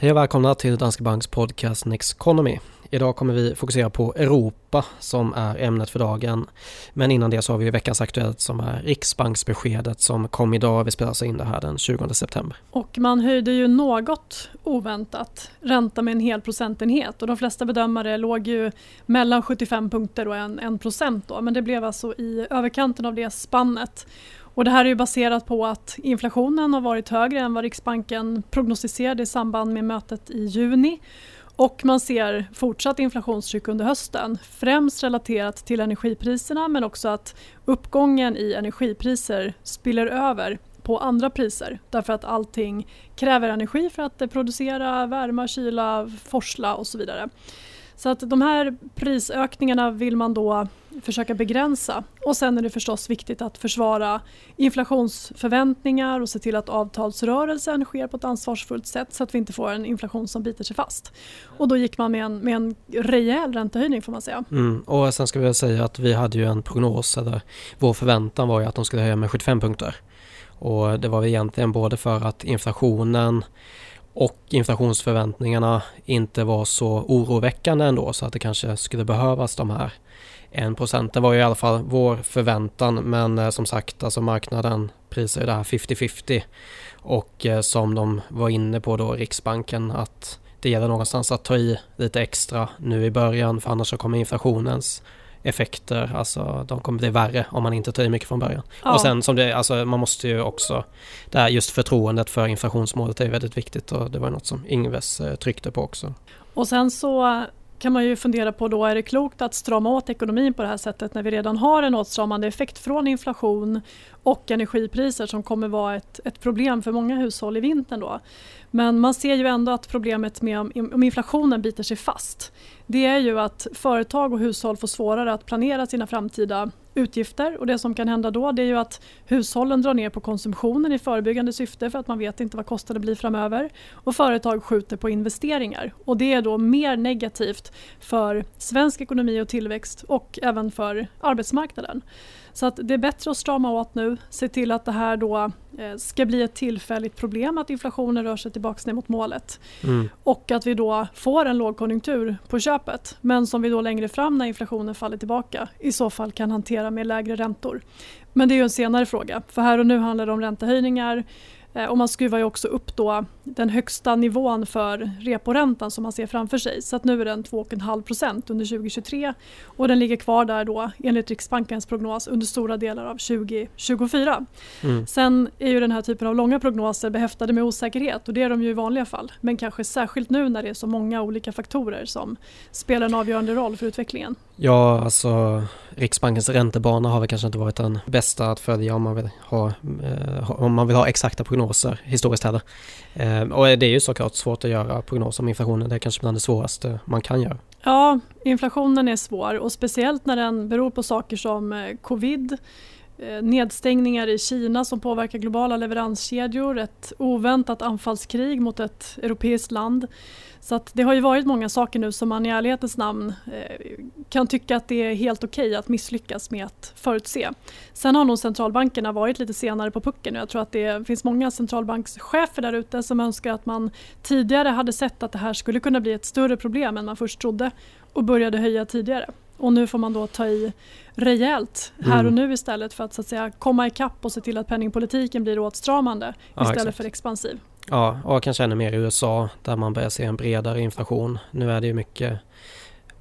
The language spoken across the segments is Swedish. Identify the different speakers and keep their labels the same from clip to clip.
Speaker 1: Hej och välkomna till Danske Banks podcast Next Economy. Idag kommer vi fokusera på Europa som är ämnet för dagen. Men innan det så har vi veckans Aktuellt som är Riksbanksbeskedet som kom idag. Vi spelar in det här den 20 september.
Speaker 2: Och man höjde ju något oväntat ränta med en hel procentenhet och de flesta bedömare låg ju mellan 75 punkter och en, en procent då. Men det blev alltså i överkanten av det spannet. Och det här är ju baserat på att inflationen har varit högre än vad Riksbanken prognostiserade i samband med mötet i juni. Och man ser fortsatt inflationstryck under hösten, främst relaterat till energipriserna men också att uppgången i energipriser spiller över på andra priser därför att allting kräver energi för att producera, värma, kyla, forsla och så vidare. Så att de här prisökningarna vill man då försöka begränsa. Och sen är det förstås viktigt att försvara inflationsförväntningar och se till att avtalsrörelsen sker på ett ansvarsfullt sätt så att vi inte får en inflation som biter sig fast. Och då gick man med en, med en rejäl räntehöjning får man säga.
Speaker 1: Mm, och sen ska vi säga att vi hade ju en prognos, eller vår förväntan var ju att de skulle höja med 75 punkter. Och det var egentligen både för att inflationen och inflationsförväntningarna inte var så oroväckande ändå så att det kanske skulle behövas de här 1 procenten var ju i alla fall vår förväntan men eh, som sagt alltså marknaden prisar ju det här 50-50 och eh, som de var inne på då Riksbanken att det gäller någonstans att ta i lite extra nu i början för annars så kommer inflationens effekter, alltså de kommer bli värre om man inte tar i mycket från början. Ja. Och sen som det, alltså man måste ju också, det här just förtroendet för inflationsmålet är väldigt viktigt och det var något som Ingves eh, tryckte på också.
Speaker 2: Och sen så kan man ju fundera på då, är det klokt att strama åt ekonomin på det här sättet när vi redan har en åtstramande effekt från inflation och energipriser som kommer vara ett, ett problem för många hushåll i vintern då. Men man ser ju ändå att problemet med om, om inflationen biter sig fast det är ju att företag och hushåll får svårare att planera sina framtida utgifter. Och det som kan hända då det är ju att hushållen drar ner på konsumtionen i förebyggande syfte för att man vet inte vad kostnaden blir framöver. Och företag skjuter på investeringar. Och det är då mer negativt för svensk ekonomi och tillväxt och även för arbetsmarknaden. Så att det är bättre att strama åt nu, se till att det här då eh, ska bli ett tillfälligt problem att inflationen rör sig tillbaka ner mot målet. Mm. Och att vi då får en lågkonjunktur på köpet men som vi då längre fram när inflationen faller tillbaka i så fall kan hantera med lägre räntor. Men det är ju en senare fråga för här och nu handlar det om räntehöjningar Eh, och man skruvar ju också upp då den högsta nivån för reporäntan som man ser framför sig. Så att nu är den 2,5 procent under 2023 och den ligger kvar där då enligt Riksbankens prognos under stora delar av 2024. Mm. Sen är ju den här typen av långa prognoser behäftade med osäkerhet och det är de ju i vanliga fall. Men kanske särskilt nu när det är så många olika faktorer som spelar en avgörande roll för utvecklingen.
Speaker 1: Ja, alltså Riksbankens räntebana har väl kanske inte varit den bästa att följa om man vill ha, eh, om man vill ha exakta prognoser historiskt heller. Eh, och det är ju såklart svårt att göra prognoser om inflationen. Det är kanske bland det svåraste man kan göra.
Speaker 2: Ja, inflationen är svår och speciellt när den beror på saker som eh, covid, eh, nedstängningar i Kina som påverkar globala leveranskedjor, ett oväntat anfallskrig mot ett europeiskt land så att det har ju varit många saker nu som man i ärlighetens namn eh, kan tycka att det är helt okej okay att misslyckas med att förutse. Sen har nog centralbankerna varit lite senare på pucken och jag tror att det finns många centralbankschefer där ute som önskar att man tidigare hade sett att det här skulle kunna bli ett större problem än man först trodde och började höja tidigare. Och nu får man då ta i rejält här och mm. nu istället för att, så att säga, komma ikapp och se till att penningpolitiken blir åtstramande istället exakt. för expansiv.
Speaker 1: Ja, och kanske ännu mer i USA där man börjar se en bredare inflation. Nu är det ju mycket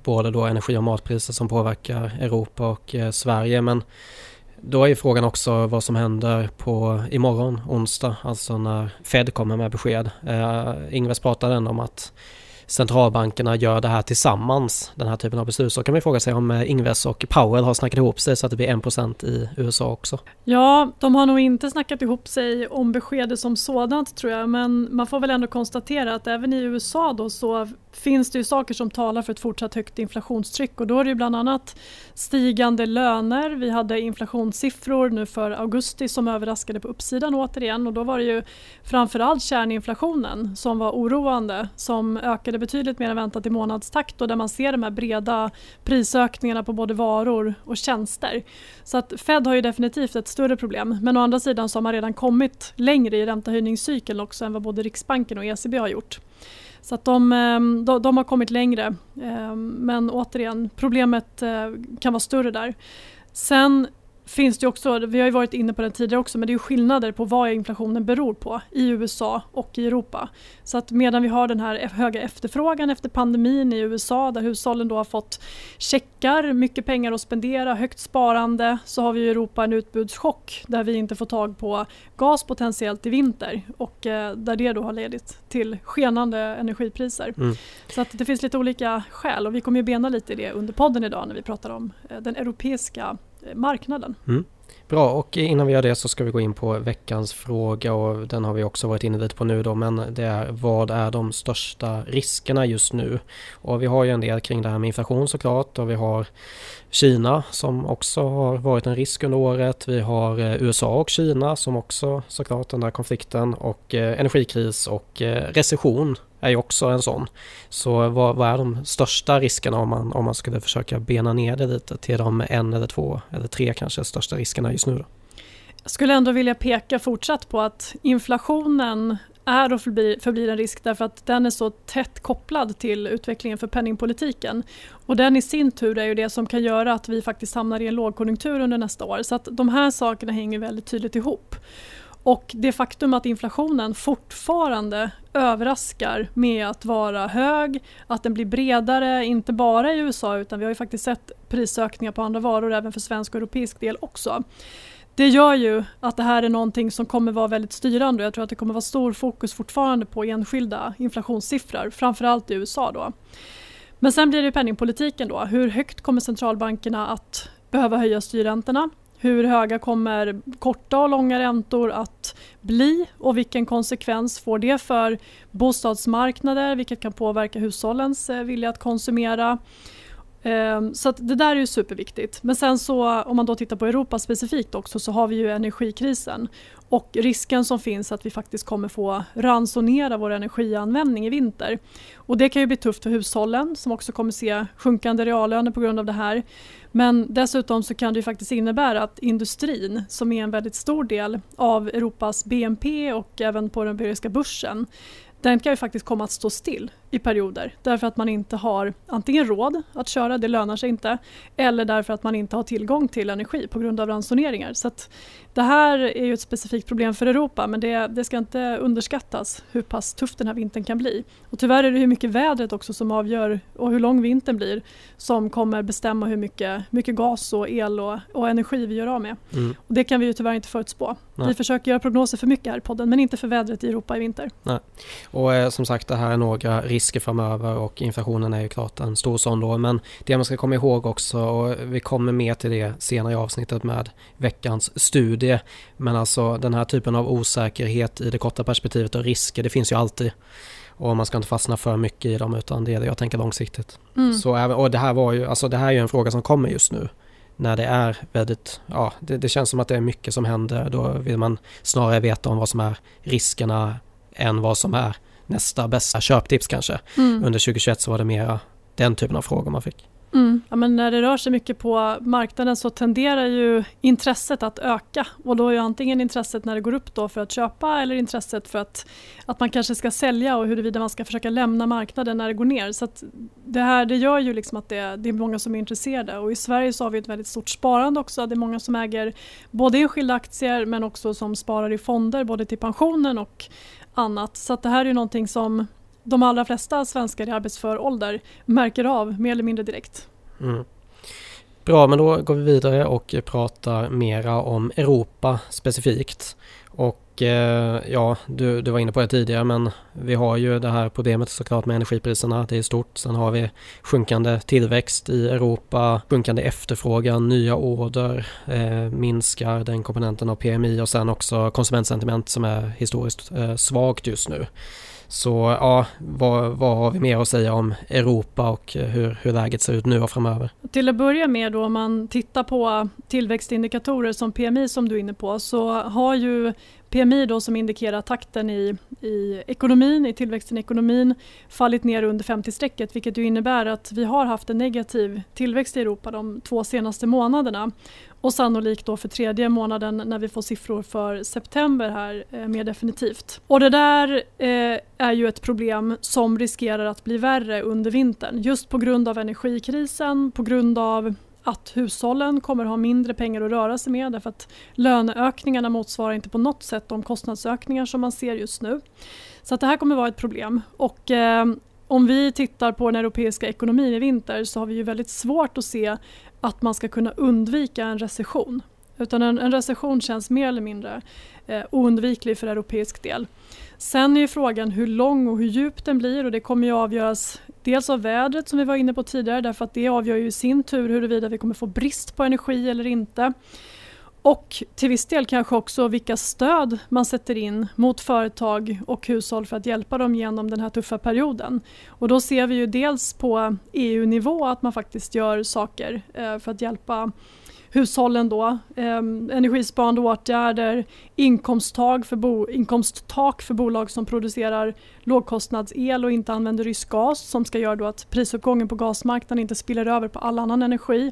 Speaker 1: både då energi och matpriser som påverkar Europa och eh, Sverige men då är ju frågan också vad som händer på imorgon, onsdag, alltså när Fed kommer med besked. Eh, Ingves pratade ändå om att centralbankerna gör det här tillsammans, den här typen av beslut, så kan man fråga sig om eh, Ingves och Powell har snackat ihop sig så att det blir 1% i USA också.
Speaker 2: Ja, de har nog inte snackat ihop sig om beskedet som sådant tror jag, men man får väl ändå konstatera att även i USA då så finns det ju saker som talar för ett fortsatt högt inflationstryck och då är det ju bland annat stigande löner. Vi hade inflationssiffror nu för augusti som överraskade på uppsidan återigen och då var det ju framförallt kärninflationen som var oroande som ökade betydligt mer än väntat i månadstakt och där man ser de här breda prisökningarna på både varor och tjänster. Så att Fed har ju definitivt ett större problem men å andra sidan så har man redan kommit längre i räntehöjningscykeln också än vad både Riksbanken och ECB har gjort. Så att de, ehm, de, de har kommit längre. Ehm, men återigen, problemet eh, kan vara större där. Sen finns det också, vi har ju varit inne på det tidigare också, men det är skillnader på vad inflationen beror på i USA och i Europa. Så att medan vi har den här höga efterfrågan efter pandemin i USA där hushållen då har fått checkar, mycket pengar att spendera, högt sparande så har vi i Europa en utbudschock där vi inte får tag på gas potentiellt i vinter och eh, där det då har ledit till skenande energipriser. Mm. Så att det finns lite olika skäl och vi kommer ju bena lite i det under podden idag när vi pratar om eh, den europeiska marknaden.
Speaker 1: Mm. Bra, och innan vi gör det så ska vi gå in på veckans fråga och den har vi också varit inne lite på nu då, men det är vad är de största riskerna just nu? Och vi har ju en del kring det här med inflation såklart och vi har Kina som också har varit en risk under året. Vi har eh, USA och Kina som också såklart den där konflikten och eh, energikris och eh, recession är ju också en sån. Så vad, vad, är de största riskerna om man, om man skulle försöka bena ner det lite till de en eller två eller tre kanske största riskerna just nu? Då?
Speaker 2: Jag skulle ändå vilja peka fortsatt på att inflationen är och förblir, förblir en risk därför att den är så tätt kopplad till utvecklingen för penningpolitiken. Och den i sin tur är ju det som kan göra att vi faktiskt hamnar i en lågkonjunktur under nästa år. Så att de här sakerna hänger väldigt tydligt ihop. Och det faktum att inflationen fortfarande överraskar med att vara hög, att den blir bredare, inte bara i USA utan vi har ju faktiskt sett prisökningar på andra varor även för svensk och europeisk del också. Det gör ju att det här är någonting som kommer vara väldigt styrande jag tror att det kommer vara stor fokus fortfarande på enskilda inflationssiffror, framförallt i USA då. Men sen blir det penningpolitiken då. Hur högt kommer centralbankerna att behöva höja styrräntorna? Hur höga kommer korta och långa räntor att bli och vilken konsekvens får det för bostadsmarknader vilket kan påverka hushållens eh, vilja att konsumera. Ehm, så det där är ju superviktigt. Men sen så om man då tittar på Europa specifikt också så har vi ju energikrisen och risken som finns att vi faktiskt kommer få ransonera vår energianvändning i vinter. Och det kan ju bli tufft för hushållen som också kommer se sjunkande reallöner på grund av det här. Men dessutom så kan det ju faktiskt innebära att industrin som är en väldigt stor del av Europas BNP och även på den europeiska börsen den kan ju faktiskt komma att stå still i perioder därför att man inte har antingen råd att köra, det lönar sig inte, eller därför att man inte har tillgång till energi på grund av ransoneringar. Så det här är ju ett specifikt problem för Europa men det, det, ska inte underskattas hur pass tuff den här vintern kan bli. Och tyvärr är det hur mycket vädret också som avgör och hur lång vintern blir som kommer bestämma hur mycket, mycket gas och el och, och energi vi gör av med. Mm. Och det kan vi ju tyvärr inte förutspå. Nej. Vi försöker göra prognoser för mycket här i podden men inte för vädret i Europa i vinter.
Speaker 1: Nej. Och eh, som sagt det här är några risker framöver och inflationen är ju klart en stor sån då. Men det man ska komma ihåg också och vi kommer mer till det senare i avsnittet med veckans studie. Men alltså den här typen av osäkerhet i det korta perspektivet och risker det finns ju alltid. Och man ska inte fastna för mycket i dem utan det är det jag tänker långsiktigt. Mm. Så, och det här var ju, alltså det här är ju en fråga som kommer just nu när det är väldigt, ja det, det, känns som att det är mycket som händer. Då vill man snarare veta om vad som är riskerna än vad som är nästa bästa köptips kanske. Mm. Under 2021 så var det mera den typen av frågor man fick.
Speaker 2: Mm. Ja, men när det rör sig mycket på marknaden så tenderar ju intresset att öka och då är ju antingen intresset när det går upp då för att köpa eller intresset för att, att man kanske ska sälja och huruvida man ska försöka lämna marknaden när det går ner. Så det här det gör ju liksom att det, det är många som är intresserade och i Sverige så har vi ett väldigt stort sparande också. Det är många som äger både enskilda aktier men också som sparar i fonder både till pensionen och annat. Så det här är någonting som de allra flesta svenskar i arbetsför ålder märker av mer eller mindre direkt. Mm.
Speaker 1: Bra, men då går vi vidare och pratar mera om Europa specifikt. Och och eh, ja, du, du var inne på det tidigare men vi har ju det här problemet såklart med energipriserna. Det är stort. Sen har vi sjunkande tillväxt i Europa, sjunkande efterfrågan, nya order, eh, minskar den komponenten av PMI och sen också konsumentsentiment som är historiskt eh, svagt just nu. Så ja, vad, vad har vi mer att säga om Europa och eh, hur, hur läget ser ut nu och framöver?
Speaker 2: Till att börja med då om man tittar på tillväxtindikatorer som PMI som du är inne på så har ju PMI då som indikerar takten i, i ekonomin, i tillväxten i ekonomin fallit ner under 50-strecket vilket ju innebär att vi har haft en negativ tillväxt i Europa de två senaste månaderna. och sannolikt då för tredje månaden när vi får siffror för september här eh, mer definitivt. Och det där eh, är ju ett problem som riskerar att bli värre under vintern just på grund av energikrisen, på grund av att hushållen kommer ha mindre pengar att röra sig med därför att löneökningarna motsvarar inte på något sätt de kostnadsökningar som man ser just nu. Så att det här kommer vara ett problem. Och, eh, om vi tittar på den europeiska ekonomin i vinter så har vi ju väldigt svårt att se att man ska kunna undvika en recession. Utan en, en recession känns mer eller mindre eh, oundviklig för europeisk del. Sen är ju frågan hur lång och hur djup den blir och det kommer ju avgöras dels av vädret som vi var inne på tidigare därför att det avgör ju i sin tur huruvida vi kommer få brist på energi eller inte. Och till viss del kanske också vilka stöd man sätter in mot företag och hushåll för att hjälpa dem genom den här tuffa perioden. Och då ser vi ju dels på EU-nivå att man faktiskt gör saker eh, för att hjälpa hushållen då. Eh, energisparande åtgärder, inkomsttak för, bo, inkomsttak för bolag som producerar lågkostnadsel och inte använder rysk gas som ska göra då att prisuppgången på gasmarknaden inte spiller över på all annan energi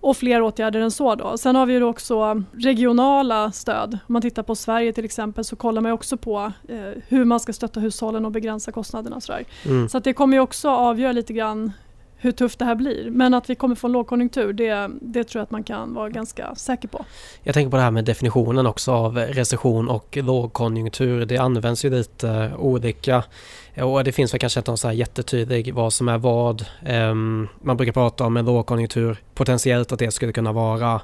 Speaker 2: och fler åtgärder än så. Då. Sen har vi också regionala stöd. Om man tittar på Sverige till exempel så kollar man också på eh, hur man ska stötta hushållen och begränsa kostnaderna. Så, mm. så att det kommer också avgöra lite grann hur tufft det här blir. Men att vi kommer få en lågkonjunktur det, det tror jag att man kan vara ganska säker på.
Speaker 1: Jag tänker på det här med definitionen också av recession och lågkonjunktur. Det används ju lite eh, olika eh, och det finns väl kanske inte någon så här jättetydlig vad som är vad. Ehm, man brukar prata om en lågkonjunktur potentiellt att det skulle kunna vara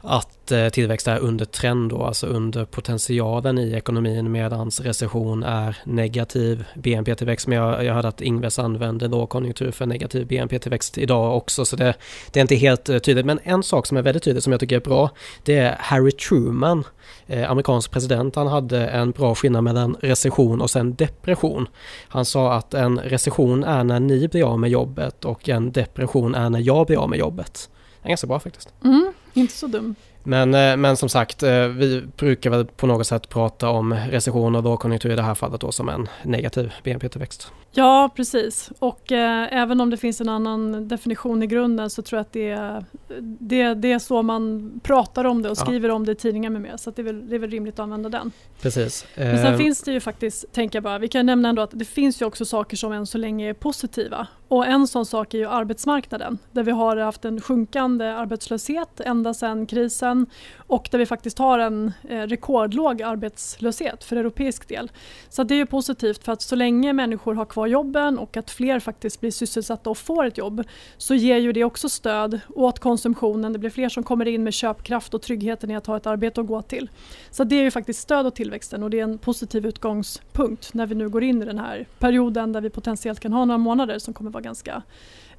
Speaker 1: att eh, tillväxt är under trend då, alltså under potentialen i ekonomin medan recession är negativ BNP-tillväxt. Men jag, jag hörde att Ingves använder lågkonjunktur för negativ BNP-tillväxt idag också så det, det är inte helt eh, tydligt. Men en sak som är väldigt tydlig som jag tycker är bra det är Harry Truman, eh, amerikansk president. Han hade en bra skillnad mellan recession och sen depression. Han sa att en recession är när ni blir av med jobbet och en depression är när jag blir av med jobbet. Det är ganska bra faktiskt.
Speaker 2: Mm. Inte så dum.
Speaker 1: Men, eh, men som sagt, eh, vi brukar väl på något sätt prata om recession och lågkonjunktur i det här fallet då som en negativ BNP-tillväxt.
Speaker 2: Ja, precis. Och eh, även om det finns en annan definition i grunden så tror jag att det, det, det är så man pratar om det och skriver ja. om det i tidningar med mer. Så det är, väl, det är väl rimligt att använda den.
Speaker 1: Precis.
Speaker 2: Men sen eh. finns det ju faktiskt, tänker jag bara, vi kan nämna ändå att det finns ju också saker som än så länge är positiva. Och en sån sak är ju arbetsmarknaden där vi har haft en sjunkande arbetslöshet ända sedan krisen och där vi faktiskt har en eh, rekordlåg arbetslöshet för europeisk del. Så det är ju positivt för att så länge människor har kvar jobben och att fler faktiskt blir sysselsatta och får ett jobb så ger ju det också stöd åt konsumtionen. Det blir fler som kommer in med köpkraft och tryggheten i att ha ett arbete att gå till. Så det är ju faktiskt stöd åt tillväxten och det är en positiv utgångspunkt när vi nu går in i den här perioden där vi potentiellt kan ha några månader som kommer vara ganska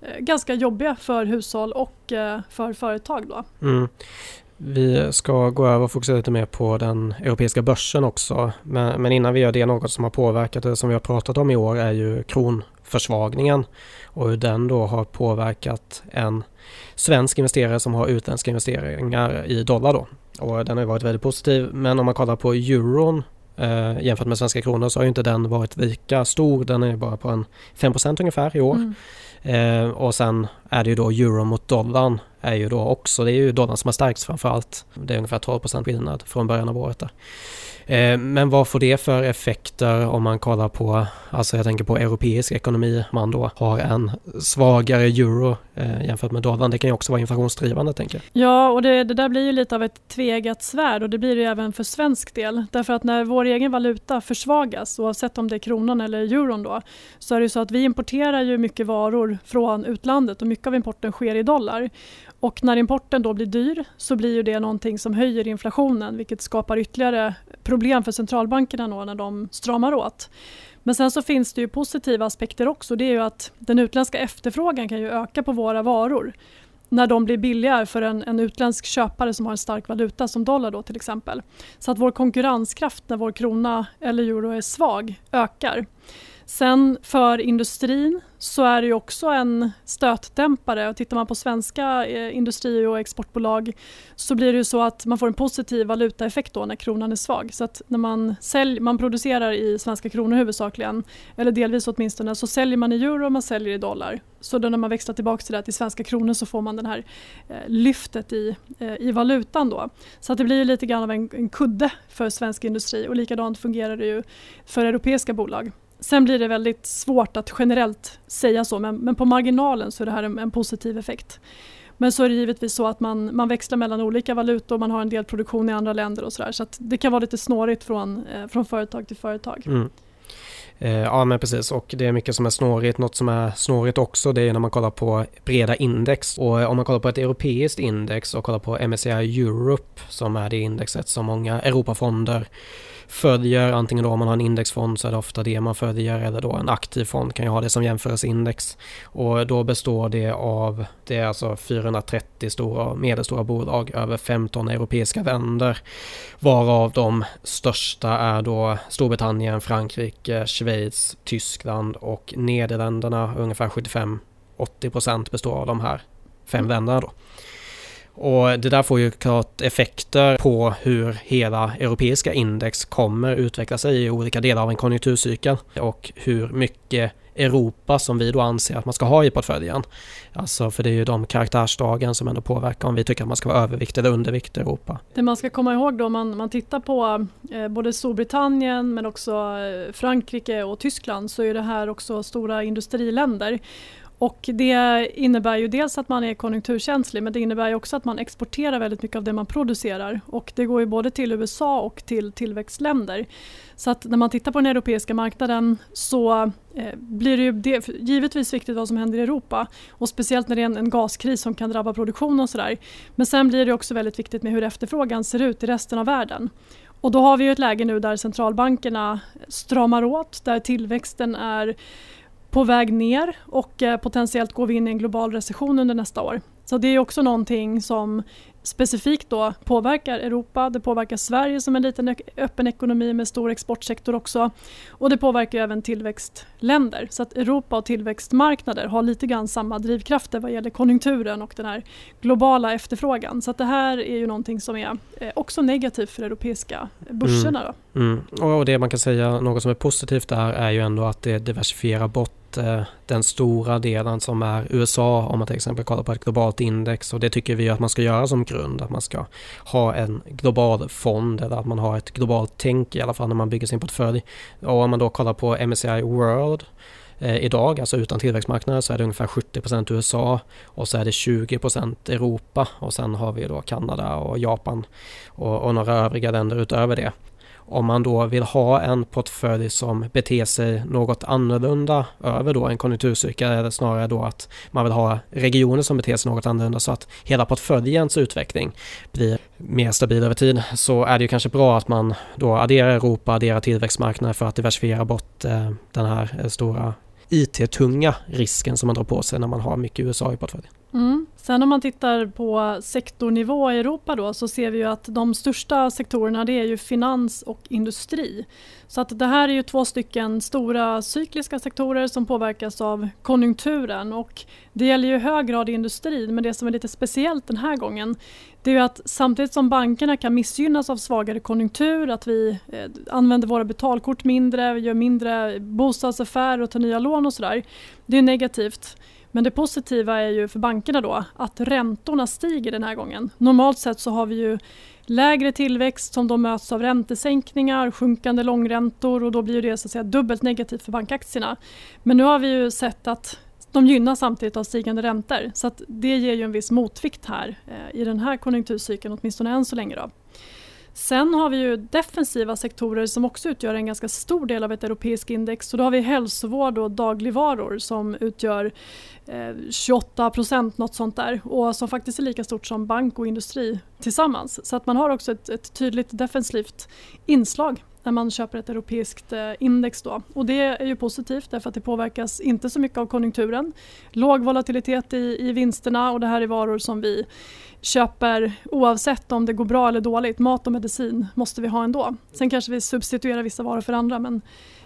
Speaker 2: eh, ganska jobbiga för hushåll och eh, för företag. Då.
Speaker 1: Mm. Vi ska gå över och fokusera lite mer på den europeiska börsen också. Men, men, innan vi gör det, något som har påverkat det som vi har pratat om i år är ju kronförsvagningen och hur den då har påverkat en svensk investerare som har utländska investeringar i dollar då. Och den har varit väldigt positiv men om man kollar på euron eh, jämfört med svenska kronor så har inte den varit lika stor. Den är bara på en 5% ungefär i år. Mm. Eh, och sen är det ju då euro mot dollarn är ju då också, det är ju dollarn som har stärkts framförallt. Det är ungefär 12% skillnad från början av året där. Eh, men vad får det för effekter om man kollar på, alltså jag tänker på europeisk ekonomi, man då har en svagare euro eh, jämfört med dollarn. Det kan ju också vara inflationsdrivande tänker
Speaker 2: jag. Ja, och det, det där blir ju lite av ett tvegat svärd och det blir det även för svensk del. Därför att när vår egen valuta försvagas, oavsett om det är kronan eller euron då, så är det så att vi importerar ju mycket varor från utlandet och mycket av importen sker i dollar. Och när importen då blir dyr så blir ju det någonting som höjer inflationen vilket skapar ytterligare problem för centralbankerna då när de stramar åt. Men sen så finns det ju positiva aspekter också. Det är ju att den utländska efterfrågan kan ju öka på våra varor när de blir billigare för en, en utländsk köpare som har en stark valuta som dollar då till exempel. Så att vår konkurrenskraft när vår krona eller euro är svag ökar. Sen för industrin så är det ju också en stötdämpare. Och tittar man på svenska eh, industri och exportbolag så blir det ju så att man får en positiv valutaeffekt då när kronan är svag. Så att när man, sälj, man producerar i svenska kronor huvudsakligen, eller delvis åtminstone, så säljer man i euro och man säljer i dollar. Så då när man växlar tillbaka till det till svenska kronor så får man det här eh, lyftet i, eh, i valutan då. Så att det blir lite grann av en, en kudde för svensk industri och likadant fungerar det ju för europeiska bolag. Sen blir det väldigt svårt att generellt säga så men, men på marginalen så är det här en, en, positiv effekt. Men så är det givetvis så att man, man växlar mellan olika valutor, man har en del produktion i andra länder och sådär. Så, så det kan vara lite snårigt från, eh, från företag till företag. Mm.
Speaker 1: Eh, ja men precis och det är mycket som är snårigt. Något som är snårigt också det är när man kollar på breda index. Och eh, om man kollar på ett europeiskt index och kollar på MSCI Europe som är det indexet som många Europafonder följer. Antingen då om man har en indexfond så är det ofta det man följer eller då en aktiv fond kan ju ha det som jämförelseindex. Och då består det av, det är alltså 430 stora och medelstora bolag över 15 europeiska länder. Varav de största är då Storbritannien, Frankrike, Schweiz, Tyskland och Nederländerna. Ungefär 75-80% består av de här fem mm. länderna då. Och det där får ju klart effekter på hur hela europeiska index kommer utveckla sig i olika delar av en konjunkturcykel och hur mycket Europa som vi då anser att man ska ha i portföljen. Alltså för det är ju de karaktärsdragen som ändå påverkar om vi tycker att man ska vara övervikt eller undervikt i Europa.
Speaker 2: Det man ska komma ihåg då om man, man tittar på eh, både Storbritannien men också eh, Frankrike och Tyskland så är det här också stora industriländer. Och det innebär ju dels att man är konjunkturkänslig men det innebär ju också att man exporterar väldigt mycket av det man producerar. Och det går ju både till USA och till tillväxtländer. Så att när man tittar på den europeiska marknaden så eh, blir det ju det, givetvis viktigt vad som händer i Europa. Och speciellt när det är en, en gaskris som kan drabba produktion och sådär. Men sen blir det också väldigt viktigt med hur efterfrågan ser ut i resten av världen. Och då har vi ju ett läge nu där centralbankerna stramar åt, där tillväxten är på väg ner och eh, potentiellt går vi in i en global recession under nästa år. Så det är också någonting som specifikt då påverkar Europa, det påverkar Sverige som en liten öppen ekonomi med stor exportsektor också och det påverkar även tillväxtländer. Så att Europa och tillväxtmarknader har lite grann samma drivkrafter vad gäller konjunkturen och den här globala efterfrågan. Så att det här är ju någonting som är eh, också negativt för europeiska börserna.
Speaker 1: Mm. Mm. Och det man kan säga, något som är positivt där är ju ändå att det diversifierar bort Eh, den stora delen som är USA om man till exempel kollar på ett globalt index och det tycker vi att man ska göra som grund att man ska ha en global fond eller att man har ett globalt tänk i alla fall när man bygger sin portfölj. Och om man då kollar på MSCI World eh, idag, alltså utan tillväxtmarknader så är det ungefär 70% USA och så är det 20% Europa och sen har vi då Kanada och Japan och, och några övriga länder utöver det om man då vill ha en portfölj som beter sig något annorlunda över då en konjunkturcykel eller snarare då att man vill ha regioner som beter sig något annorlunda så att hela portföljens utveckling blir mer stabil över tid så är det ju kanske bra att man då adderar Europa, adderar tillväxtmarknader för att diversifiera bort eh, den här eh, stora IT-tunga risken som man drar på sig när man har mycket USA i portföljen.
Speaker 2: Mm. Sen om man tittar på sektornivå i Europa då så ser vi ju att de största sektorerna det är ju finans och industri. Så att det här är ju två stycken stora cykliska sektorer som påverkas av konjunkturen och det gäller ju i hög grad industrin men det som är lite speciellt den här gången det är att samtidigt som bankerna kan missgynnas av svagare konjunktur, att vi eh, använder våra betalkort mindre, gör mindre bostadsaffärer och tar nya lån och sådär. Det är negativt. Men det positiva är ju för bankerna då att räntorna stiger den här gången. Normalt sett så har vi ju lägre tillväxt som då möts av räntesänkningar, sjunkande långräntor och då blir det så att säga dubbelt negativt för bankaktierna. Men nu har vi ju sett att de gynnas samtidigt av stigande räntor så att det ger ju en viss motvikt här eh, i den här konjunkturcykeln åtminstone än så länge. Då. Sen har vi ju defensiva sektorer som också utgör en ganska stor del av ett europeiskt index. Så då har vi hälsovård och dagligvaror som utgör eh, 28 procent, något sånt där. Och som faktiskt är lika stort som bank och industri tillsammans. Så att man har också ett, ett tydligt defensivt inslag när man köper ett europeiskt eh, index. Då. Och det är ju positivt därför att det påverkas inte så mycket av konjunkturen. Låg volatilitet i, i vinsterna och det här är varor som vi köper oavsett om det går bra eller dåligt. Mat och medicin måste vi ha ändå. Sen kanske vi substituerar vissa varor för andra men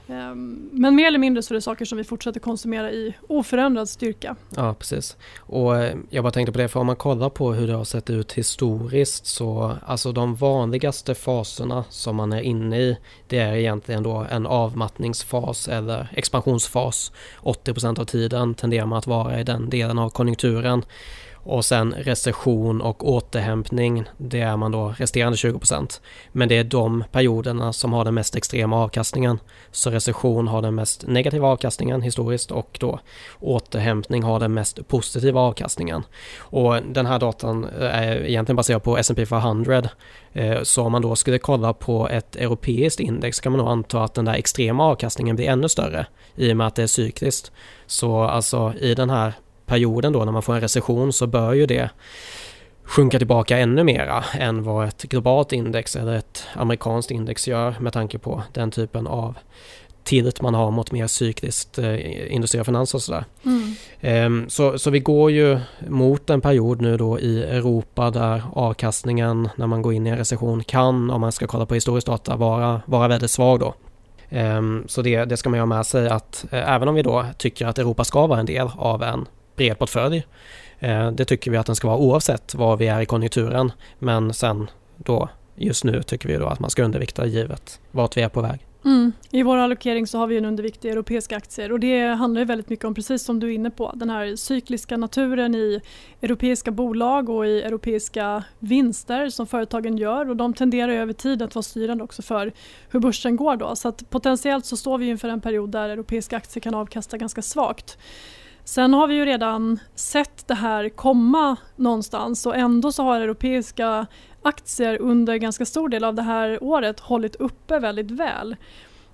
Speaker 2: Ehm, men mer eller mindre så är det saker som vi fortsätter konsumera i oförändrad styrka.
Speaker 1: Ja, precis. Och eh, jag bara tänkte på det, för om man kollar på hur det har sett ut historiskt så alltså de vanligaste faserna som man är inne i det är egentligen då en avmattningsfas eller expansionsfas. 80% av tiden tenderar man att vara i den delen av konjunkturen. Och sen recession och återhämtning, det är man då resterande 20% Men det är de perioderna som har den mest extrema avkastningen. Så recession har den mest negativa avkastningen historiskt och då återhämtning har den mest positiva avkastningen. Och den här datan eh, är egentligen baserad på S&P 500. Eh, så om man då skulle kolla på ett europeiskt index kan man nog anta att den där extrema avkastningen blir ännu större i och med att det är cykliskt. Så alltså i den här perioden då när man får en recession så bör ju det sjunka tillbaka ännu mera än vad ett globalt index eller ett amerikanskt index gör med tanke på den typen av tilt man har mot mer cykliskt eh, industri och finans och sådär. Mm. Eh, så, så vi går ju mot en period nu då i Europa där avkastningen när man går in i en recession kan, om man ska kolla på historisk data, vara, vara väldigt svag då. Eh, så det, det ska man ha med sig att eh, även om vi då tycker att Europa ska vara en del av en bred portfölj. Eh, det tycker vi att den ska vara oavsett var vi är i konjunkturen. Men sen då just nu tycker vi då att man ska undervikta givet vart vi är på väg.
Speaker 2: Mm. I vår allokering så har vi en undervikt i europeiska aktier och det handlar väldigt mycket om, precis som du är inne på, den här cykliska naturen i europeiska bolag och i europeiska vinster som företagen gör och de tenderar över tid att vara styrande också för hur börsen går då. Så att potentiellt så står vi inför en period där europeiska aktier kan avkasta ganska svagt. Sen har vi ju redan sett det här komma någonstans och ändå så har europeiska aktier under ganska stor del av det här året hållit uppe väldigt väl.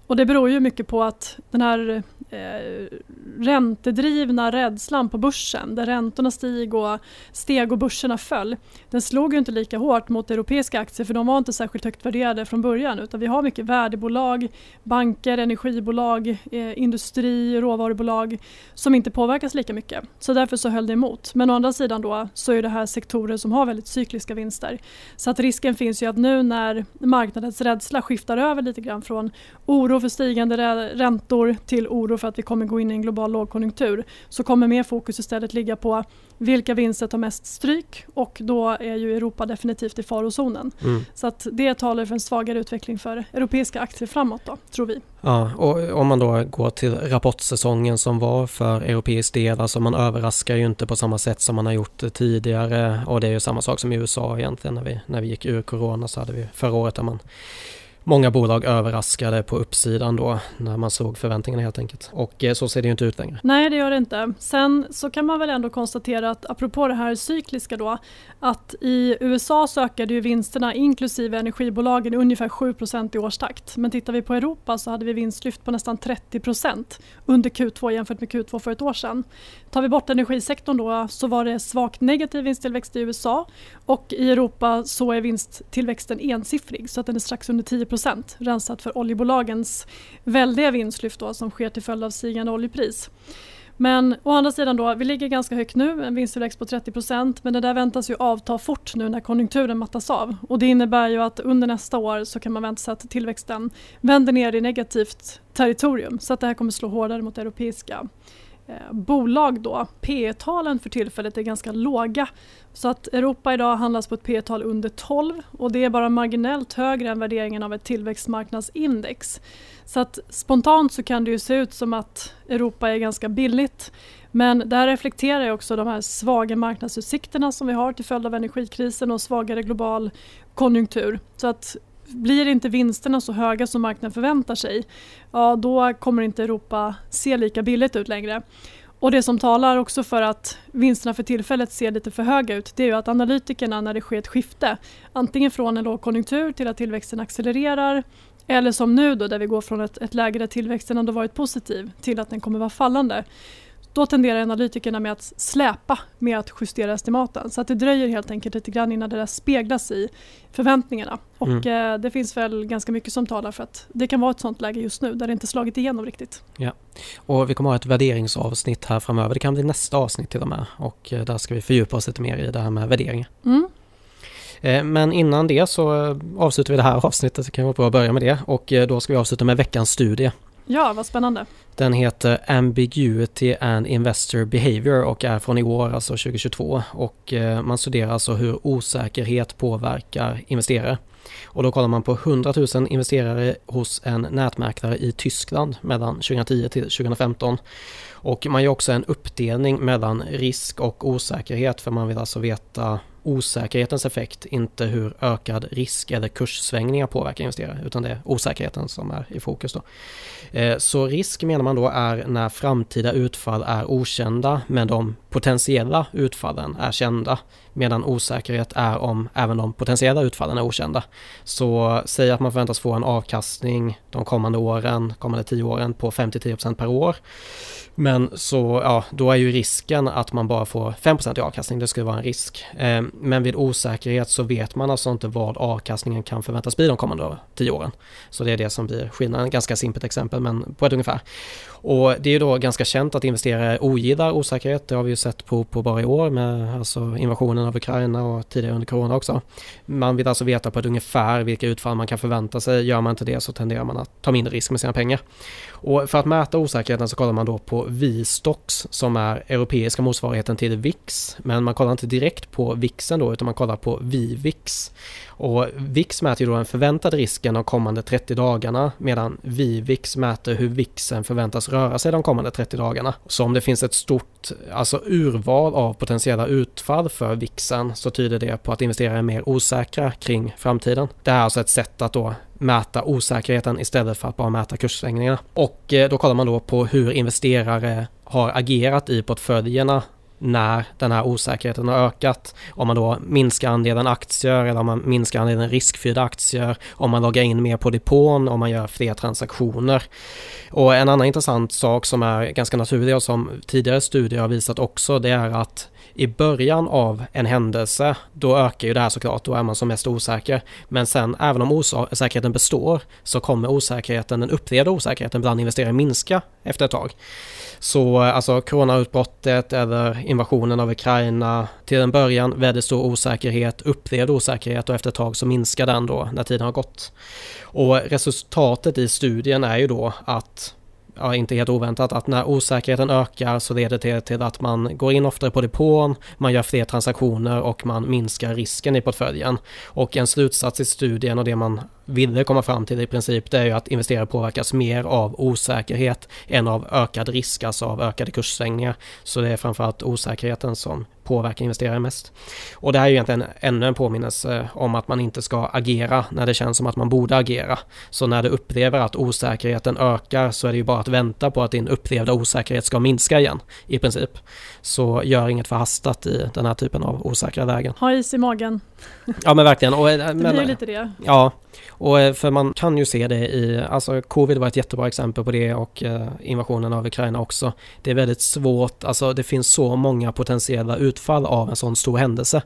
Speaker 2: Och det beror ju mycket på att den här eh, räntedrivna rädslan på börsen där räntorna steg och, steg och börserna föll. Den slog ju inte lika hårt mot europeiska aktier för de var inte särskilt högt värderade från början utan vi har mycket värdebolag, banker, energibolag, eh, industri, råvarubolag som inte påverkas lika mycket. Så därför så höll det emot. Men å andra sidan då så är det här sektorer som har väldigt cykliska vinster. Så att risken finns ju att nu när marknadens rädsla skiftar över lite grann från oro för stigande räntor till oro för att vi kommer gå in i en global lågkonjunktur så kommer mer fokus istället ligga på vilka vinster tar mest stryk och då är ju Europa definitivt i farozonen. Mm. Så att det talar för en svagare utveckling för europeiska aktier framåt då, tror vi.
Speaker 1: Ja, och om man då går till rapportsäsongen som var för europeisk del, alltså man överraskar ju inte på samma sätt som man har gjort tidigare och det är ju samma sak som i USA egentligen när vi, när vi gick ur corona så hade vi förra året där man många bolag överraskade på uppsidan då när man såg förväntningarna helt enkelt. Och eh, så ser det ju inte ut längre.
Speaker 2: Nej det gör det inte. Sen så kan man väl ändå konstatera att apropå det här cykliska då att i USA så ökade ju vinsterna inklusive energibolagen ungefär 7% i årstakt. Men tittar vi på Europa så hade vi vinstlyft på nästan 30% under Q2 jämfört med Q2 för ett år sedan. Tar vi bort energisektorn då så var det svagt negativ vinsttillväxt i USA och i Europa så är vinsttillväxten ensiffrig så att den är strax under 10% rensat för oljebolagens väldiga vinstlyft då, som sker till följd av stigande oljepris. Men å andra sidan då, vi ligger ganska högt nu, en vinsttillväxt på 30% men det där väntas ju avta fort nu när konjunkturen mattas av. Och det innebär ju att under nästa år så kan man vänta sig att tillväxten vänder ner i negativt territorium så att det här kommer slå hårdare mot europeiska Eh, bolag då. P talen för tillfället är ganska låga. Så att Europa idag handlas på ett P tal under 12 och det är bara marginellt högre än värderingen av ett tillväxtmarknadsindex. Så att spontant så kan det ju se ut som att Europa är ganska billigt. Men där reflekterar ju också de här svaga marknadsutsikterna som vi har till följd av energikrisen och svagare global konjunktur. Så att blir inte vinsterna så höga som marknaden förväntar sig, ja då kommer inte Europa se lika billigt ut längre. Och det som talar också för att vinsterna för tillfället ser lite för höga ut det är ju att analytikerna när det sker ett skifte antingen från en lågkonjunktur till att tillväxten accelererar eller som nu då där vi går från ett, ett läge där tillväxten ändå varit positiv till att den kommer vara fallande då tenderar analytikerna med att släpa med att justera estimaten. Så att det dröjer helt enkelt lite grann innan det där speglas i förväntningarna. Och mm. eh, det finns väl ganska mycket som talar för att det kan vara ett sånt läge just nu där det inte slagit igenom riktigt.
Speaker 1: Ja, och vi kommer ha ett värderingsavsnitt här framöver. Det kan bli nästa avsnitt till och med och eh, där ska vi fördjupa oss lite mer i det här med värderingar. Mm. Eh, men innan det så avslutar vi det här avsnittet, det kan vara bra att börja med det och eh, då ska vi avsluta med veckans studie.
Speaker 2: Ja, vad spännande.
Speaker 1: Den heter Ambiguity and Investor Behavior och är från i år, alltså 2022. Och eh, man studerar alltså hur osäkerhet påverkar investerare. Och då kollar man på 100 000 investerare hos en nätmäklare i Tyskland mellan 2010 till 2015. Och man gör också en uppdelning mellan risk och osäkerhet för man vill alltså veta osäkerhetens effekt, inte hur ökad risk eller kurssvängningar påverkar investerare, utan det är osäkerheten som är i fokus. Då. Eh, så risk menar man då är när framtida utfall är okända, men de potentiella utfallen är kända, medan osäkerhet är om även de potentiella utfallen är okända. Så säg att man förväntas få en avkastning de kommande åren, kommande tio åren på 5-10% per år. Men så, ja, då är ju risken att man bara får 5% i avkastning, det skulle vara en risk. Ehm, men vid osäkerhet så vet man alltså inte vad avkastningen kan förväntas bli de kommande tio åren. Så det är det som blir skillnaden, ganska simpelt exempel men på ett ungefär. Och det är ju då ganska känt att investerare ogillar osäkerhet. Det har vi ju sett på, på bara i år med alltså invasionen av Ukraina och tidigare under corona också. Man vill alltså veta på ett ungefär vilka utfall man kan förvänta sig. Gör man inte det så tenderar man att ta mindre risk med sina pengar. Och för att mäta osäkerheten så kollar man då på Vistox som är europeiska motsvarigheten till VIX. Men man kollar inte direkt på VIXen då utan man kollar på VIVIX. Och VIX mäter ju då den förväntade risken de kommande 30 dagarna medan VIVIX mäter hur VIXen förväntas röra sig de kommande 30 dagarna. Så om det finns ett stort alltså urval av potentiella utfall för VIXen så tyder det på att investerare är mer osäkra kring framtiden. Det här är alltså ett sätt att då mäta osäkerheten istället för att bara mäta kurssvängningarna. Och eh, då kollar man då på hur investerare har agerat i portföljerna när den här osäkerheten har ökat. Om man då minskar andelen aktier eller om man minskar andelen riskfyllda aktier, om man loggar in mer på depån, om man gör fler transaktioner. Och en annan intressant sak som är ganska naturlig och som tidigare studier har visat också, det är att i början av en händelse, då ökar ju det här såklart, då är man som mest osäker. Men sen, även om osäkerheten består, så kommer osäkerheten, den upplevda osäkerheten bland investerare minska efter ett tag. Så alltså coronautbrottet eller invasionen av Ukraina, till en början väldigt stor osäkerhet, upplevd osäkerhet och efter ett tag så minskar den då när tiden har gått. Och resultatet i studien är ju då att ja, inte helt oväntat, att när osäkerheten ökar så leder det till att man går in oftare på depån, man gör fler transaktioner och man minskar risken i portföljen. Och en slutsats i studien och det man ville komma fram till i princip, det är ju att investerare påverkas mer av osäkerhet än av ökad risk, alltså av ökade kurssvängningar. Så det är framförallt osäkerheten som påverkar investerare mest. Och det här är ju egentligen ännu en påminnelse eh, om att man inte ska agera när det känns som att man borde agera. Så när du upplever att osäkerheten ökar så är det ju bara att vänta på att din upplevda osäkerhet ska minska igen i princip. Så gör inget förhastat i den här typen av osäkra lägen.
Speaker 2: Ha is i magen.
Speaker 1: Ja men verkligen. Och,
Speaker 2: det men, blir lite det.
Speaker 1: Ja, och eh, för man kan ju se det i, alltså covid var ett jättebra exempel på det och eh, invasionen av Ukraina också. Det är väldigt svårt, alltså det finns så många potentiella utfall av en sån stor händelse.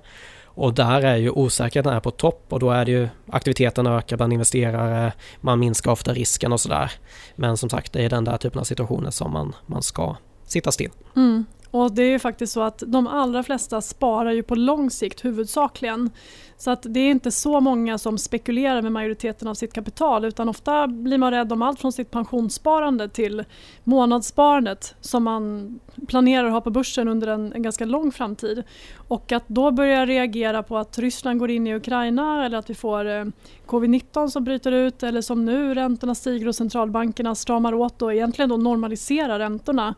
Speaker 1: Och där är ju osäkerheten är på topp och då är det ju aktiviteten ökar bland investerare, man minskar ofta risken och sådär. Men som sagt, det är den där typen av situationer som man, man ska sitta still.
Speaker 2: Mm. Och det är ju faktiskt så att de allra flesta sparar ju på lång sikt huvudsakligen. Så att det är inte så många som spekulerar med majoriteten av sitt kapital utan ofta blir man rädd om allt från sitt pensionssparande till månadssparandet som man planerar att ha på börsen under en, en ganska lång framtid. Och att då börja reagera på att Ryssland går in i Ukraina eller att vi får eh, covid-19 som bryter ut eller som nu räntorna stiger och centralbankerna stramar åt och egentligen då normaliserar räntorna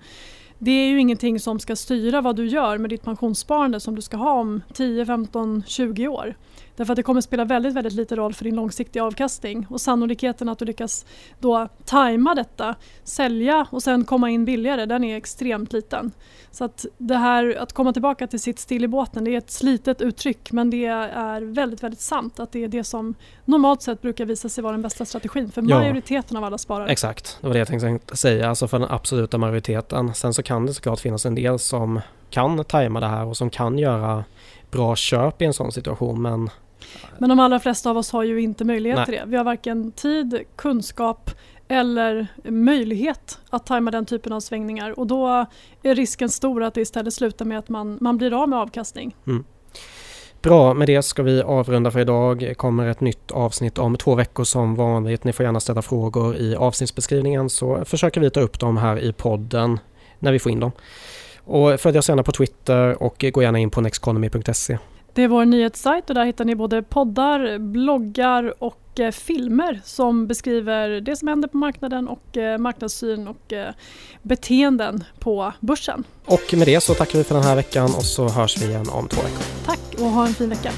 Speaker 2: det är ju ingenting som ska styra vad du gör med ditt pensionssparande som du ska ha om 10, 15, 20 år. Därför att det kommer spela väldigt, väldigt liten roll för din långsiktiga avkastning och sannolikheten att du lyckas då tajma detta, sälja och sen komma in billigare, den är extremt liten. Så att det här att komma tillbaka till sitt still i båten, det är ett slitet uttryck men det är väldigt, väldigt sant att det är det som normalt sett brukar visa sig vara den bästa strategin för majoriteten ja, av alla sparare.
Speaker 1: Exakt, det var det jag tänkte säga, alltså för den absoluta majoriteten. Sen så kan det såklart finnas en del som kan tajma det här och som kan göra bra köp i en sån situation men
Speaker 2: men de allra flesta av oss har ju inte möjlighet Nej. till det. Vi har varken tid, kunskap eller möjlighet att tajma den typen av svängningar och då är risken stor att det istället slutar med att man, man blir av med avkastning. Mm.
Speaker 1: Bra, med det ska vi avrunda för idag. kommer ett nytt avsnitt om två veckor som vanligt. Ni får gärna ställa frågor i avsnittsbeskrivningen så försöker vi ta upp dem här i podden när vi får in dem. Och följ oss gärna på Twitter och gå gärna in på nexteconomy.se.
Speaker 2: Det är vår nyhetssajt och där hittar ni både poddar, bloggar och eh, filmer som beskriver det som händer på marknaden och eh, marknadssyn och eh, beteenden på börsen.
Speaker 1: Och med det så tackar vi för den här veckan och så hörs vi igen om två veckor.
Speaker 2: Tack och ha en fin vecka.